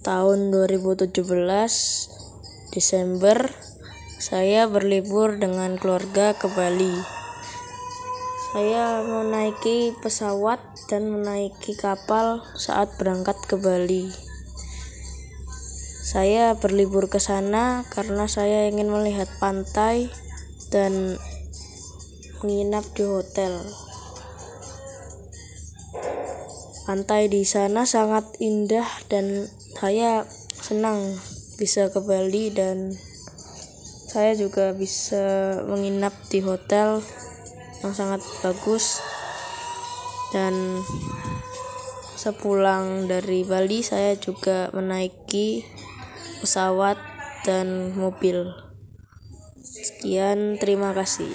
tahun 2017 Desember saya berlibur dengan keluarga ke Bali. Saya menaiki pesawat dan menaiki kapal saat berangkat ke Bali. Saya berlibur ke sana karena saya ingin melihat pantai dan menginap di hotel. Pantai di sana sangat indah dan saya senang bisa ke Bali dan saya juga bisa menginap di hotel yang sangat bagus dan sepulang dari Bali saya juga menaiki pesawat dan mobil. Sekian, terima kasih.